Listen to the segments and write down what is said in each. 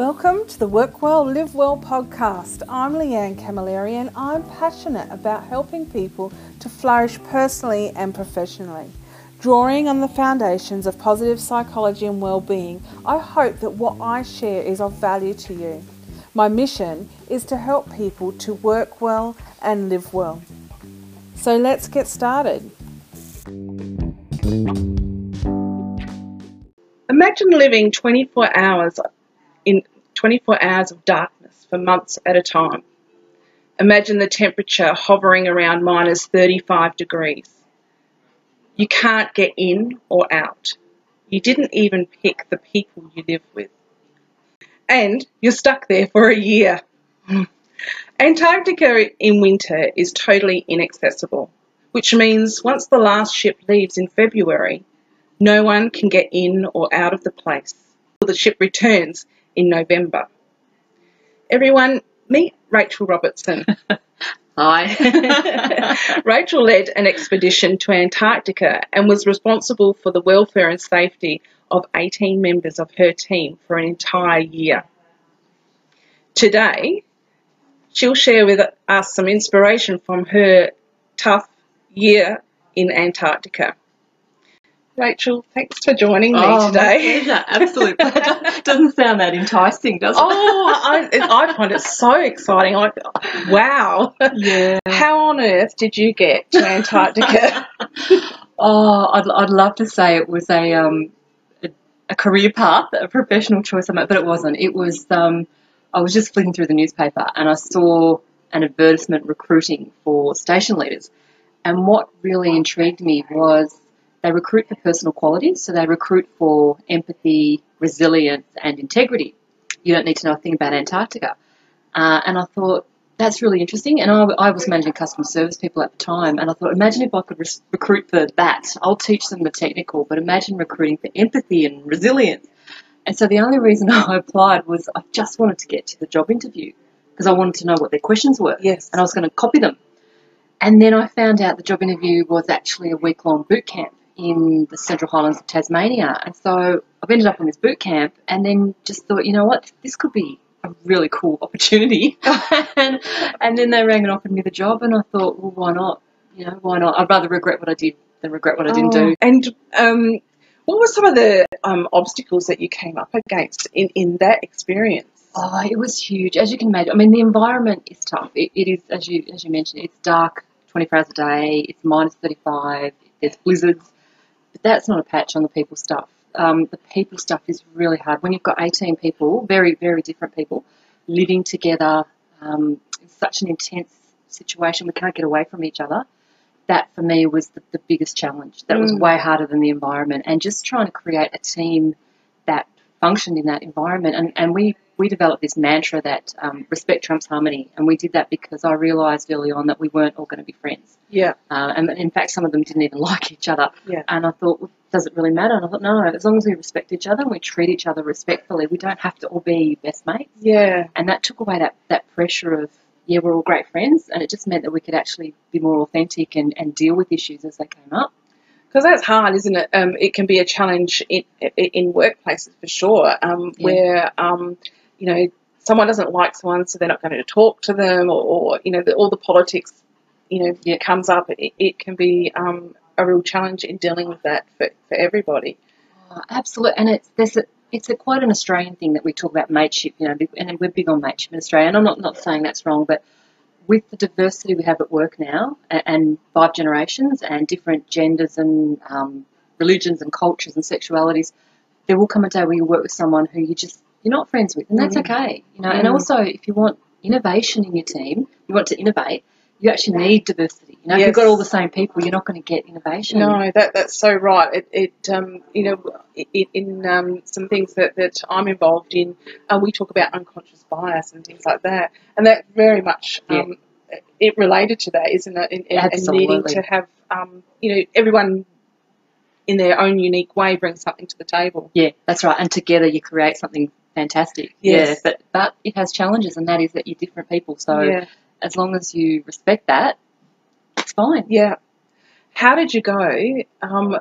Welcome to the Work Well, Live Well podcast. I'm Leanne Camilleri and I'm passionate about helping people to flourish personally and professionally. Drawing on the foundations of positive psychology and well-being, I hope that what I share is of value to you. My mission is to help people to work well and live well. So let's get started. Imagine living 24 hours in 24 hours of darkness for months at a time. Imagine the temperature hovering around minus 35 degrees. You can't get in or out. You didn't even pick the people you live with. And you're stuck there for a year. Antarctica in winter is totally inaccessible, which means once the last ship leaves in February, no one can get in or out of the place. The ship returns in November. Everyone, meet Rachael Robertson. Hi. Rachael led an expedition to Antarctica and was responsible for the welfare and safety of 18 members of her team for an entire year. Today, she'll share with us some inspiration from her tough year in Antarctica. Rachael, thanks for joining me oh, today. My Absolute pleasure. Doesn't sound that enticing, does it? Oh, I, I find it so exciting. Like, wow. Yeah. How on earth did you get to Antarctica? oh, I'd, I'd love to say it was a um a, a career path, a professional choice I made, but it wasn't. It was um I was just flicking through the newspaper and I saw an advertisement recruiting for station leaders. And what really intrigued me was they recruit for personal qualities, so they recruit for empathy, resilience, and integrity. You don't need to know a thing about Antarctica. Uh, and I thought, that's really interesting. And I, I, was managing customer service people at the time, and I thought, imagine if I could re- recruit for that. I'll teach them the technical, but imagine recruiting for empathy and resilience. And so the only reason I applied was I just wanted to get to the job interview because I wanted to know what their questions were. Yes. And I was going to copy them. And then I found out the job interview was actually a week long boot camp in the Central Highlands of Tasmania. And so I've ended up in this boot camp and then just thought, you know what, this could be a really cool opportunity. and, and then they rang and offered me the job and I thought, well, why not? You know, why not? I'd rather regret what I did than regret what I didn't oh, do. And um, what were some of the um, obstacles that you came up against in, in that experience? Oh, it was huge. As you can imagine, I mean, the environment is tough. it, it is, as you as you mentioned, it's dark 24 hours a day. It's minus 35. There's blizzards. But that's not a patch on the people stuff. Um, the people stuff is really hard. When you've got 18 people, very, very different people, living together, um, it's such an intense situation. We can't get away from each other. That for me was the, the biggest challenge. That mm. was way harder than the environment. And just trying to create a team that functioned in that environment. And, and we we developed this mantra that um, respect trumps harmony, and we did that because I realised early on that we weren't all going to be friends. Yeah. Uh, and in fact, some of them didn't even like each other. Yeah. And I thought, well, does it really matter? And I thought, no, as long as we respect each other and we treat each other respectfully, we don't have to all be best mates. Yeah. And that took away that, that pressure of, yeah, we're all great friends, and it just meant that we could actually be more authentic and, and deal with issues as they came up because that's hard, isn't it? Um, it can be a challenge in, in workplaces for sure, um, yeah. where um, you know, someone doesn't like someone, so they're not going to talk to them, or, or you know, the, all the politics, you know, yeah. comes up. It, it can be um, a real challenge in dealing with that for, for everybody. Oh, absolutely, and it's there's a, it's a quite an Australian thing that we talk about mateship, you know, and we're big on mateship in Australia. And I'm not not saying that's wrong, but with the diversity we have at work now, and, and five generations, and different genders and um, religions and cultures and sexualities, there will come a day where you work with someone who you just you're not friends with, and that's mm. okay. You know, mm. and also if you want innovation in your team, you want to innovate, you actually need diversity. You know, yes. if you've got all the same people, you're not going to get innovation. No, that that's so right. It, it um, you know, it, in um, some things that, that I'm involved in, uh, we talk about unconscious bias and things like that, and that very much um, yeah. it related to that, isn't it? And, needing to have um, you know everyone in their own unique way bring something to the table. Yeah, that's right. And together you create something fantastic. Yes. Yeah, but but it has challenges, and that is that you're different people. So yeah. as long as you respect that, it's fine. Yeah. How did you go um,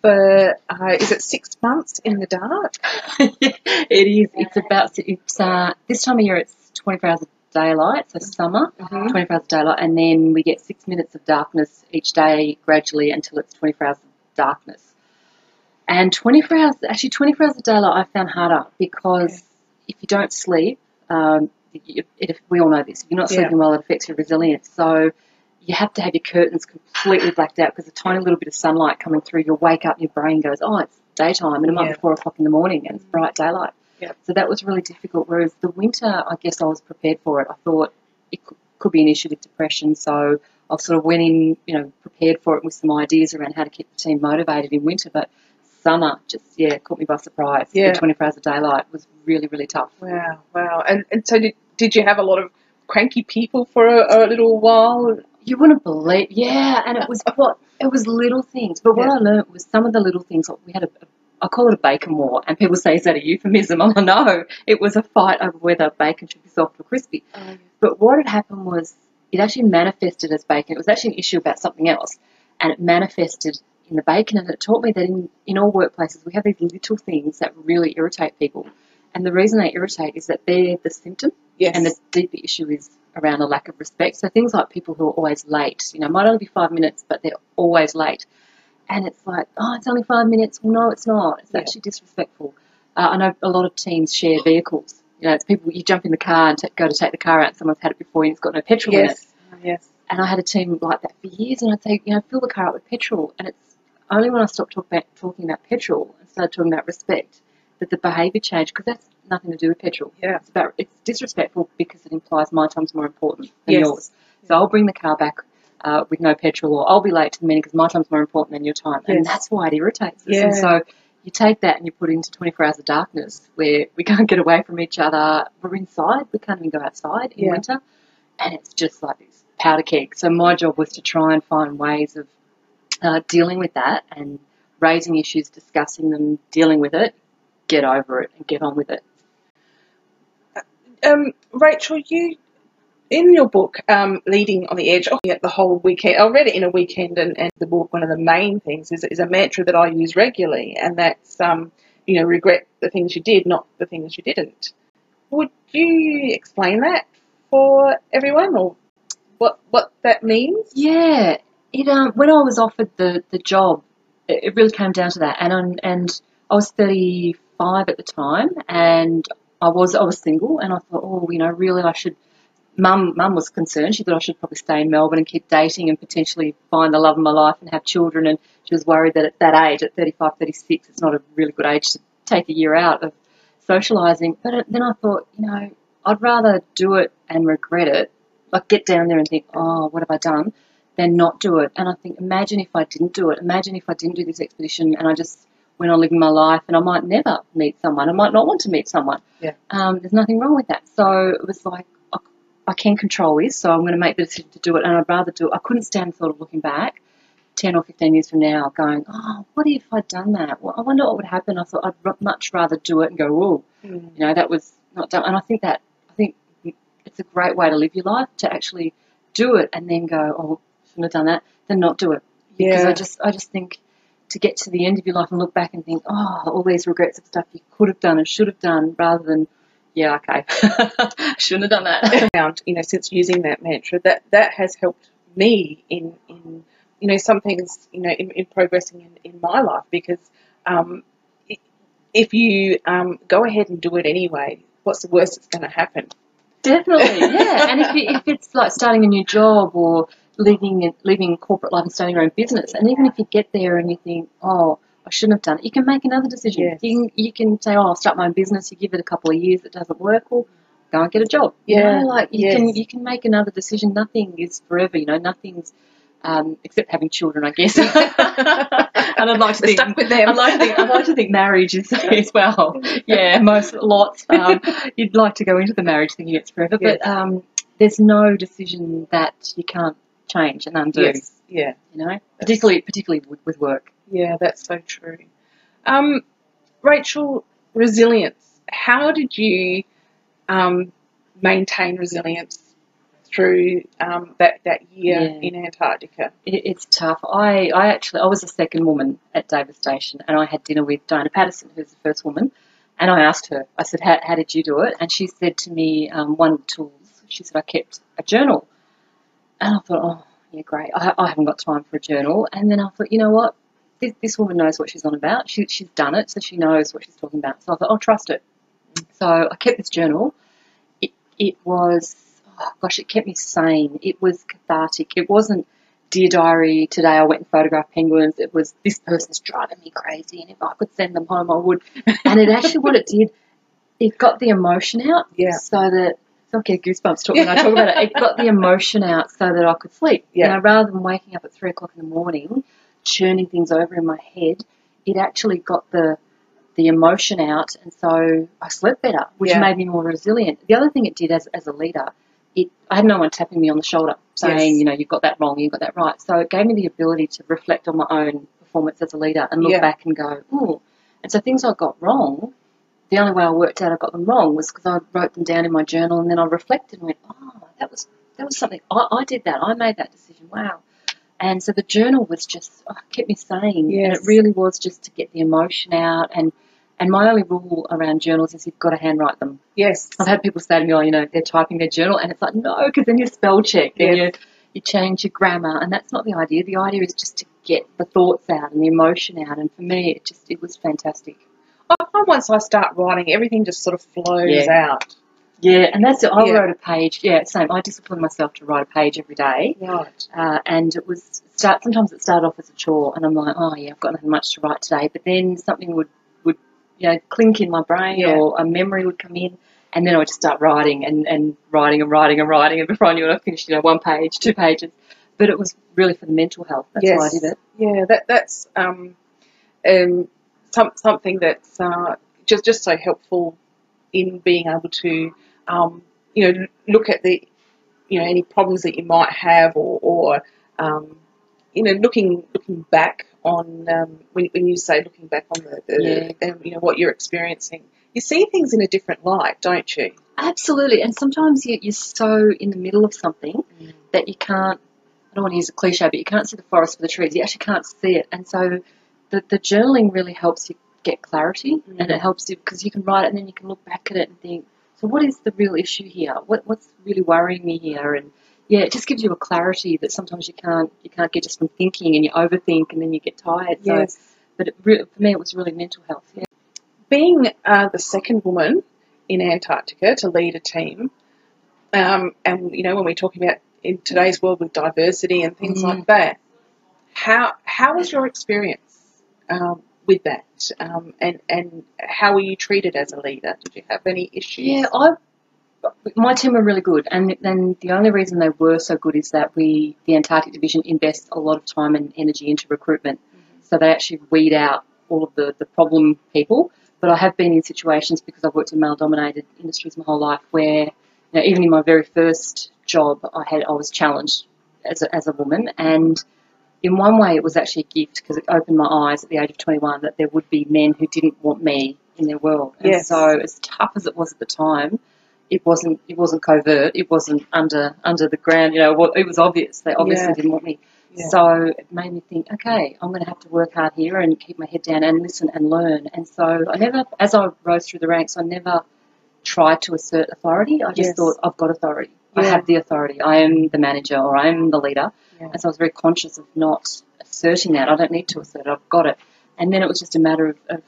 for uh, is it six months in the dark? it is. It's about it's uh, this time of year. It's 24 hours of daylight, so summer, Mhm. 24 hours of daylight, and then we get six minutes of darkness each day gradually until it's 24 hours of darkness. And 24 hours, actually 24 hours of daylight, I found harder because if you don't sleep, um, it, it, we all know this. If you're not Yeah. sleeping well, it affects your resilience. So you have to have your curtains completely blacked out because a tiny little bit of sunlight coming through, you'll wake up, and your brain goes, oh, it's daytime, and it might Yeah. be four o'clock in the morning, and it's bright daylight. Yep. So that was really difficult. Whereas the winter, I guess I was prepared for it. I thought it could, could be an issue with depression, so I sort of went in, you know, prepared for it with some ideas around how to keep the team motivated in winter. But summer just, yeah, caught me by surprise. Yeah. The 24 hours of daylight was really, really tough. Wow, wow. And and so did, did you have a lot of cranky people for a, a little while? You wouldn't believe, yeah, and it was what it was little things. But what Yeah. I learned was some of the little things. We had a, I call it a bacon war, and people say is that a euphemism? I know it was a fight over whether bacon should be soft or crispy. Oh, but what had happened was it actually manifested as bacon. It was actually an issue about something else, and it manifested the bacon. And it taught me that in, in all workplaces we have these little things that really irritate people. And the reason they irritate is that they're the symptom, Yes. and the deeper issue is around a lack of respect. So things like people who are always late, you know, might only be five minutes, but they're always late. And it's like, oh, it's only five minutes. Well, no, it's not. It's Yeah. actually disrespectful. Uh, I know a lot of teams share vehicles. You know, it's people, you jump in the car and t- go to take the car out, and someone's had it before and it's got no petrol in it. yes. Yes. And I had a team like that for years, and I'd say, you know, fill the car up with petrol. And it's only when I stopped talk about, talking about petrol and started talking about respect that the behaviour changed, because that's nothing to do with petrol. Yeah. It's about it's disrespectful because it implies my time's more important than Yes. yours. So I'll bring the car back uh, with no petrol, or I'll be late to the meeting because my time's more important than your time, and that's why it irritates us. Yeah. And so you take that and you put it into 24 hours of darkness where we can't get away from each other. We're inside. We can't even go outside in Yeah. winter, and it's just like this powder keg. So my job was to try and find ways of uh, dealing with that and raising issues, discussing them, dealing with it, get over it, and get on with it. Um, Rachael, you in your book, um, Leading on the Edge, oh, yeah, the whole weekend, I read it in a weekend, and, and the book, one of the main things is, is a mantra that I use regularly, and that's, um, you know, regret the things you did, not the things you didn't. Would you explain that for everyone, or what what that means? Yeah, it um when I was offered the the job, it, really came down to that, and I'm, and I was 35 at the time, and I was I was single, and I thought, oh, you know, really, I should. Mum, mum was concerned. She thought I should probably stay in Melbourne and keep dating and potentially find the love of my life and have children. And she was worried that at that age, at 35, 36, it's not a really good age to take a year out of socialising. But then I thought, you know, I'd rather do it and regret it, like get down there and think, oh, what have I done, than not do it. And I think, imagine if I didn't do it. Imagine if I didn't do this expedition and I just went on living my life and I might never meet someone. I might not want to meet someone. Yeah. Um, there's nothing wrong with that. So it was like, I, I can control this, so I'm going to make the decision to do it. And I'd rather do it. I couldn't stand sort of looking back 10 or 15 years from now going, oh, what if I'd done that? Well, I wonder what would happen. I thought I'd r- much rather do it and go, oh, you know, that was not done. And I think that, I think it's a great way to live your life to actually do it and then go, oh, shouldn't have done that, than not do it. Because Yeah. I just, I just think to get to the end of your life and look back and think, oh, all these regrets of stuff you could have done and should have done rather than, yeah, okay, shouldn't have done that. found, you know, since using that mantra, that that has helped me in, in you know, some things, you know, in, in progressing in, in my life because um, if you um, go ahead and do it anyway, what's the worst that's going to happen? Definitely, yeah. And if, you, if it's like starting a new job or leaving leaving corporate life and starting your own business, and even if you get there and you think, oh, I shouldn't have done it, you can make another decision. Yes. You, can, you can say, oh, I'll start my own business. You give it a couple of years, it doesn't work, well, go and get a job. You Yeah, know, like you yes. can you can make another decision. Nothing is forever. You know, nothing's um, except having children, I guess. and I'd like to We're think stuck with them. I'd like to think, I'd like to think marriage is as well. Yeah, most lots. Um, you'd like to go into the marriage thinking it's forever, but um, there's no decision that you can't change and undo. Yes, yeah, You know, particularly particularly with, with work. yeah, that's so true. Um, Rachael, resilience. How did you um, maintain resilience through um, that that year Yeah. in Antarctica. It, it's tough. I, I actually, I was the second woman at Davis Station, and I had dinner with Diana Patterson, who's the first woman. And I asked her, I said, how, how did you do it? And she said to me, um, one of the tools, she said, I kept a journal. And I thought, oh, yeah, great. I, I haven't got time for a journal. And then I thought, you know what? This, this woman knows what she's on about. She, she's done it, so she knows what she's talking about. So I thought, I'll trust it. So I kept this journal. It, it was, oh gosh, it kept me sane. It was cathartic. It wasn't, dear diary, today I went and photographed penguins. It was, this person's driving me crazy, and if I could send them home, I would. And it actually, what it did, it got the emotion out Yeah. so that, I get goosebumps talking when I talk about it. It got the emotion out so that I could sleep. Yeah. You know, rather than waking up at three o'clock in the morning, churning things over in my head, it actually got the the emotion out, and so I slept better, which Yeah. made me more resilient. The other thing it did as as a leader, it I had no one tapping me on the shoulder saying, Yes. you know, you've got that wrong, you've got that right. So it gave me the ability to reflect on my own performance as a leader and look Yeah. back and go, oh. And so things I got wrong, the only way I worked out I got them wrong was because I wrote them down in my journal and then I reflected and went, oh, that was that was something I, I did that. I made that decision. Wow. And so the journal was just oh, kept me sane, and it really was just to get the emotion out. And and my only rule around journals is you've got to handwrite them. Yes. I've had people say to me, oh, you know, they're typing their journal, and it's like, no, because then you spell check and you you change your grammar, and that's not the idea. The idea is just to get the thoughts out and the emotion out. And for me, it just it was fantastic. I find once I start writing, everything just sort of flows Yeah. out. Yeah, and that's it. I Yeah. wrote a page. Yeah, same. I disciplined myself to write a page every day, Right. uh, and it was start. Sometimes it started off as a chore, and I'm like, oh yeah, I've got nothing much to write today. But then something would would you know clink in my brain, Yeah. or a memory would come in, and then I would just start writing and, and writing and writing and writing, and before I knew it, I finished you know one page, two pages. But it was really for the mental health. That's why I did it. Yeah, that that's um, um, some, something that's uh, just just so helpful in being able to um, you know look at the you know any problems that you might have or, or um, you know looking looking back on um, when, when you say looking back on the, the um, you know what you're experiencing you see things in a different light don't you Absolutely, and sometimes you, you're so in the middle of something that you can't. I don't want to use a cliche, but you can't see the forest for the trees. You actually can't see it, and so the the journaling really helps you get clarity, and it helps you because you can write it and then you can look back at it and think, so what is the real issue here? What what's really worrying me here? And yeah, it just gives you a clarity that sometimes you can't you can't get just from thinking, and you overthink, and then you get tired. So, Yes. but it re- for me, it was really mental health. Yeah. being uh, the second woman in Antarctica to lead a team, um, and you know when we're talking about in today's world with diversity and things Mm. like that, how how was your experience um, with that, um, and and how were you treated as a leader? Did you have any issues? Yeah, I. My team were really good, and and the only reason they were so good is that we, the Antarctic Division, invest a lot of time and energy into recruitment. So they actually weed out all of the, the problem people. But I have been in situations because I've worked in male-dominated industries my whole life where, you know, even in my very first job, I had I was challenged as a, as a woman, and in one way it was actually a gift because it opened my eyes at the age of 21 that there would be men who didn't want me in their world. And Yes. so as tough as it was at the time, it wasn't it wasn't covert. It wasn't under under the ground. You know, it was obvious. They obviously Yeah. didn't want me. Yeah. So it made me think, okay, I'm going to have to work hard here and keep my head down and listen and learn. And so I never, as I rose through the ranks, I never tried to assert authority. I just Yes. thought I've got authority. I have the authority. I am the manager or I am the leader. And so I was very conscious of not asserting that. I don't need to assert it. I've got it. And then it was just a matter of, of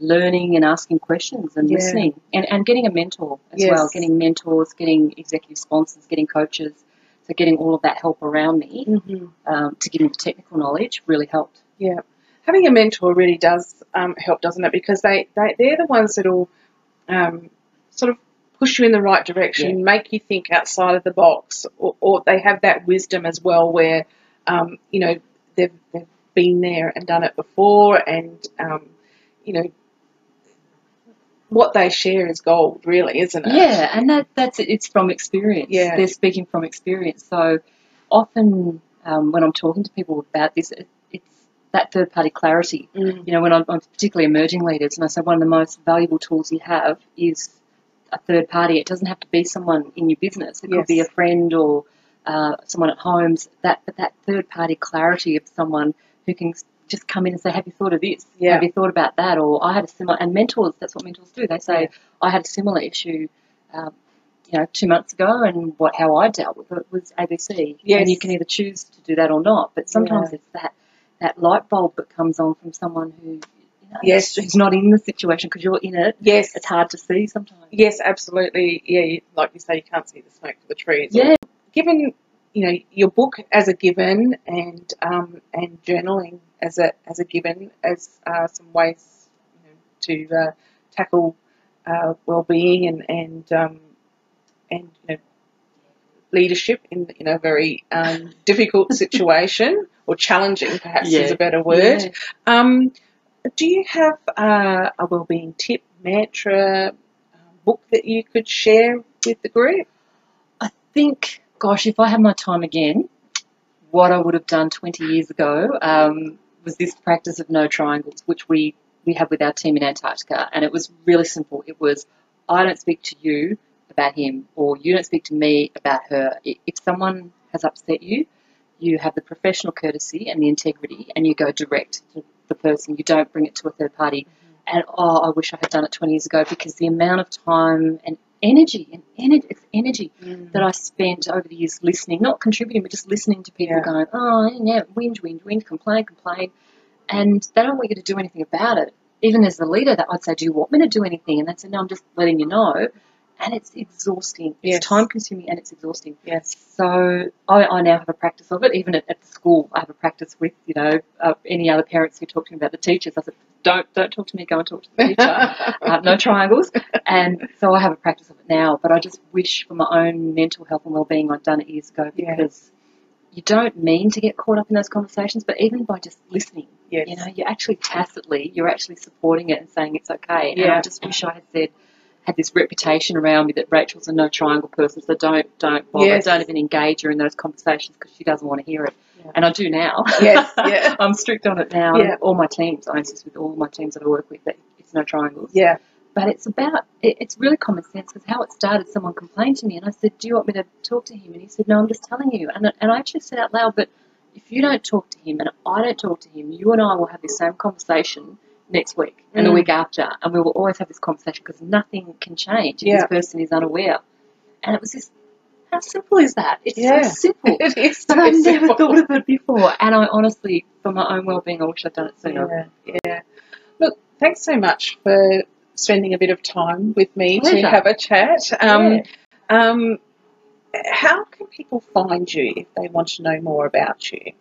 learning and asking questions and Yeah. listening and, and getting a mentor as Yes. well, getting mentors, getting executive sponsors, getting coaches. So getting all of that help around me Mhm. um, to give me the technical knowledge really helped. Yeah, having a mentor really does um, help, doesn't it? Because they, they they're the ones that'll um, sort of push you in the right direction, make you think outside of the box, or, or they have that wisdom as well, where um, you know they've they've been there and done it before, and um, you know what they share is gold, really, isn't it? Yeah, and that that's it. It's from experience. Yeah. They're speaking from experience. So often um, when I'm talking to people about this, it, it's that third party clarity. Mm. You know, when I'm, I'm particularly emerging leaders, and I say one of the most valuable tools you have is a third party. It doesn't have to be someone in your business. It could be a friend or uh, someone at home. That but that third party clarity of someone who can just come in and say, "Have you thought of this? Yeah. Have you thought about that?" Or I had a similar. And mentors, that's what mentors do. They say, Yeah. "I had a similar issue." Um, you know, two months ago, and what how I dealt with it was ABC. Yes. And you can either choose to do that or not. But sometimes Yeah. it's that that light bulb that comes on from someone who, Yes. who's not in the situation because you're in it. Yes. It's hard to see sometimes. Yes, absolutely. Yeah, you, like you say, you can't see the smoke for the trees. Yeah. Given you know your book as a given and um, and journaling as a as a given as uh, some ways you know, to uh, tackle uh, well-being and and um, and you know leadership in in a very um, difficult situation or challenging, perhaps is a better word. Yeah. Um, do you have uh, a well-being tip, mantra, uh, book that you could share with the group? I think, gosh, if I had my time again, what I would have done 20 years ago um, was this practice of no triangles, which we, we have with our team in Antarctica. And it was really simple. It was, I don't speak to you about him, or you don't speak to me about her. If someone has upset you, you have the professional courtesy and the integrity, and you go direct to the person. You don't bring it to a third party. And oh, I wish I had done it 20 years ago because the amount of time and energy and energy, it's energy mm. that I spent over the years listening, not contributing, but just listening to people Yeah. going, oh, yeah, whinge, whinge, whinge, complain, complain. And they don't want you to do anything about it. Even as the leader, that I'd say, do you want me to do anything? And they'd say, no, I'm just letting you know. And it's exhausting. Yes. It's time consuming and it's exhausting. Yes. So I, I now have a practice of it. Even at, at school, I have a practice with you know uh, any other parents who talk to me about the teachers. I said, don't don't talk to me. Go and talk to the teacher. uh, no triangles. And so I have a practice of it now. But I just wish for my own mental health and well-being I'd done it years ago because you don't mean to get caught up in those conversations, but even by just listening, Yes. you know, you're actually tacitly, you're actually supporting it and saying it's okay. And Yeah. I just wish I had said, had this reputation around me that Rachael's a no triangle person, so don't, don't bother, Yes. don't even engage her in those conversations because she doesn't want to hear it. Yeah. And I do now. Yes, yeah. I'm strict on it now. Yeah. All my teams, I insist with all my teams that I work with that it's no triangles. Yeah. But it's about, it, it's really common sense because how it started, someone complained to me and I said, Do you want me to talk to him? And he said, No, I'm just telling you. And, and I actually said out loud, But if you don't talk to him and I don't talk to him, you and I will have the same conversation next week and the Mm. week after. And we will always have this conversation because nothing can change if Yeah. this person is unaware. And it was just, how simple is that? It's Yeah. so simple. It is. But I've never simple. thought of it before. And I honestly, for my own well-being, I wish I'd done it sooner. Yeah, yeah. Look, thanks so much for spending a bit of time with me to have a chat. Um, Yeah. um, how can people find you if they want to know more about you?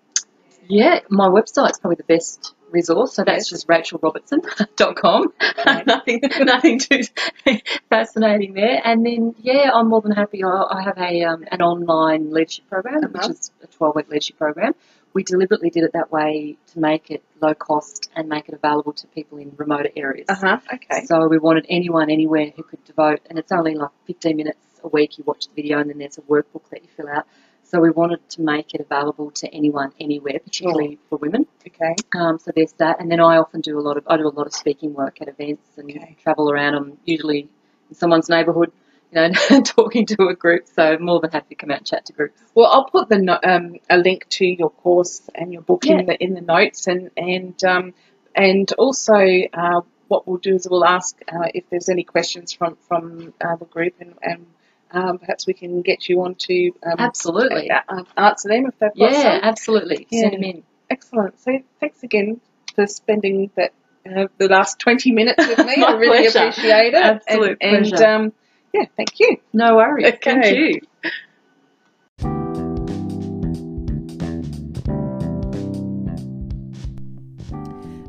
Yeah, my website's probably the best resource. So that's Yes. just rachaelrobertson.com. Okay. nothing, nothing too fascinating there. And then, yeah, I'm more than happy. I, I have a um, an online leadership program, Uh-huh. which is a 12 week leadership program. We deliberately did it that way to make it low cost and make it available to people in remote areas. Uh huh. Okay. So we wanted anyone, anywhere who could devote, and it's only like 15 minutes a week. You watch the video, and then there's a workbook that you fill out. So we wanted to make it available to anyone, anywhere, particularly for women. Okay. Um, so there's that, and then I often do a lot of I do a lot of speaking work at events and Okay. travel around. I'm usually in someone's neighbourhood, you know, talking to a group. So I'm more than happy to come out and chat to groups. Well, I'll put the no- um, a link to your course and your book Yeah. in the in the notes, and and um, and also uh, what we'll do is we'll ask uh, if there's any questions from from uh, the group, and, and um, perhaps we can get you on to um, Absolutely. uh, answer them if they've got Yeah, some. absolutely. Yeah. Send them in. Excellent. So thanks again for spending that uh, the last 20 minutes with me. I really pleasure. appreciate it. Absolute and, and um, yeah, thank you. No worries. Thank you.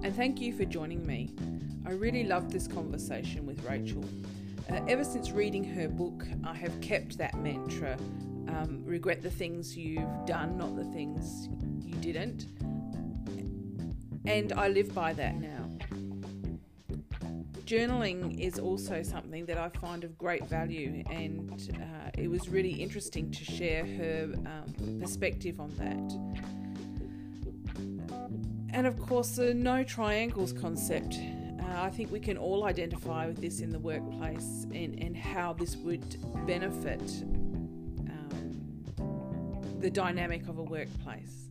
and thank you for joining me. I really loved this conversation with Rachael. Uh, ever since reading her book, I have kept that mantra um, regret the things you've done, not the things you didn't. And I live by that now. Journaling is also something that I find of great value, and uh, it was really interesting to share her um, perspective on that. And of course, the no triangles concept. Uh, I think we can all identify with this in the workplace and, and how this would benefit um, the dynamic of a workplace.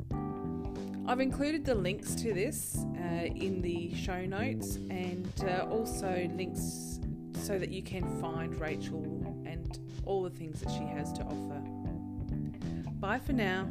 I've included the links to this uh, in the show notes and uh, also links so that you can find Rachael and all the things that she has to offer. Bye for now.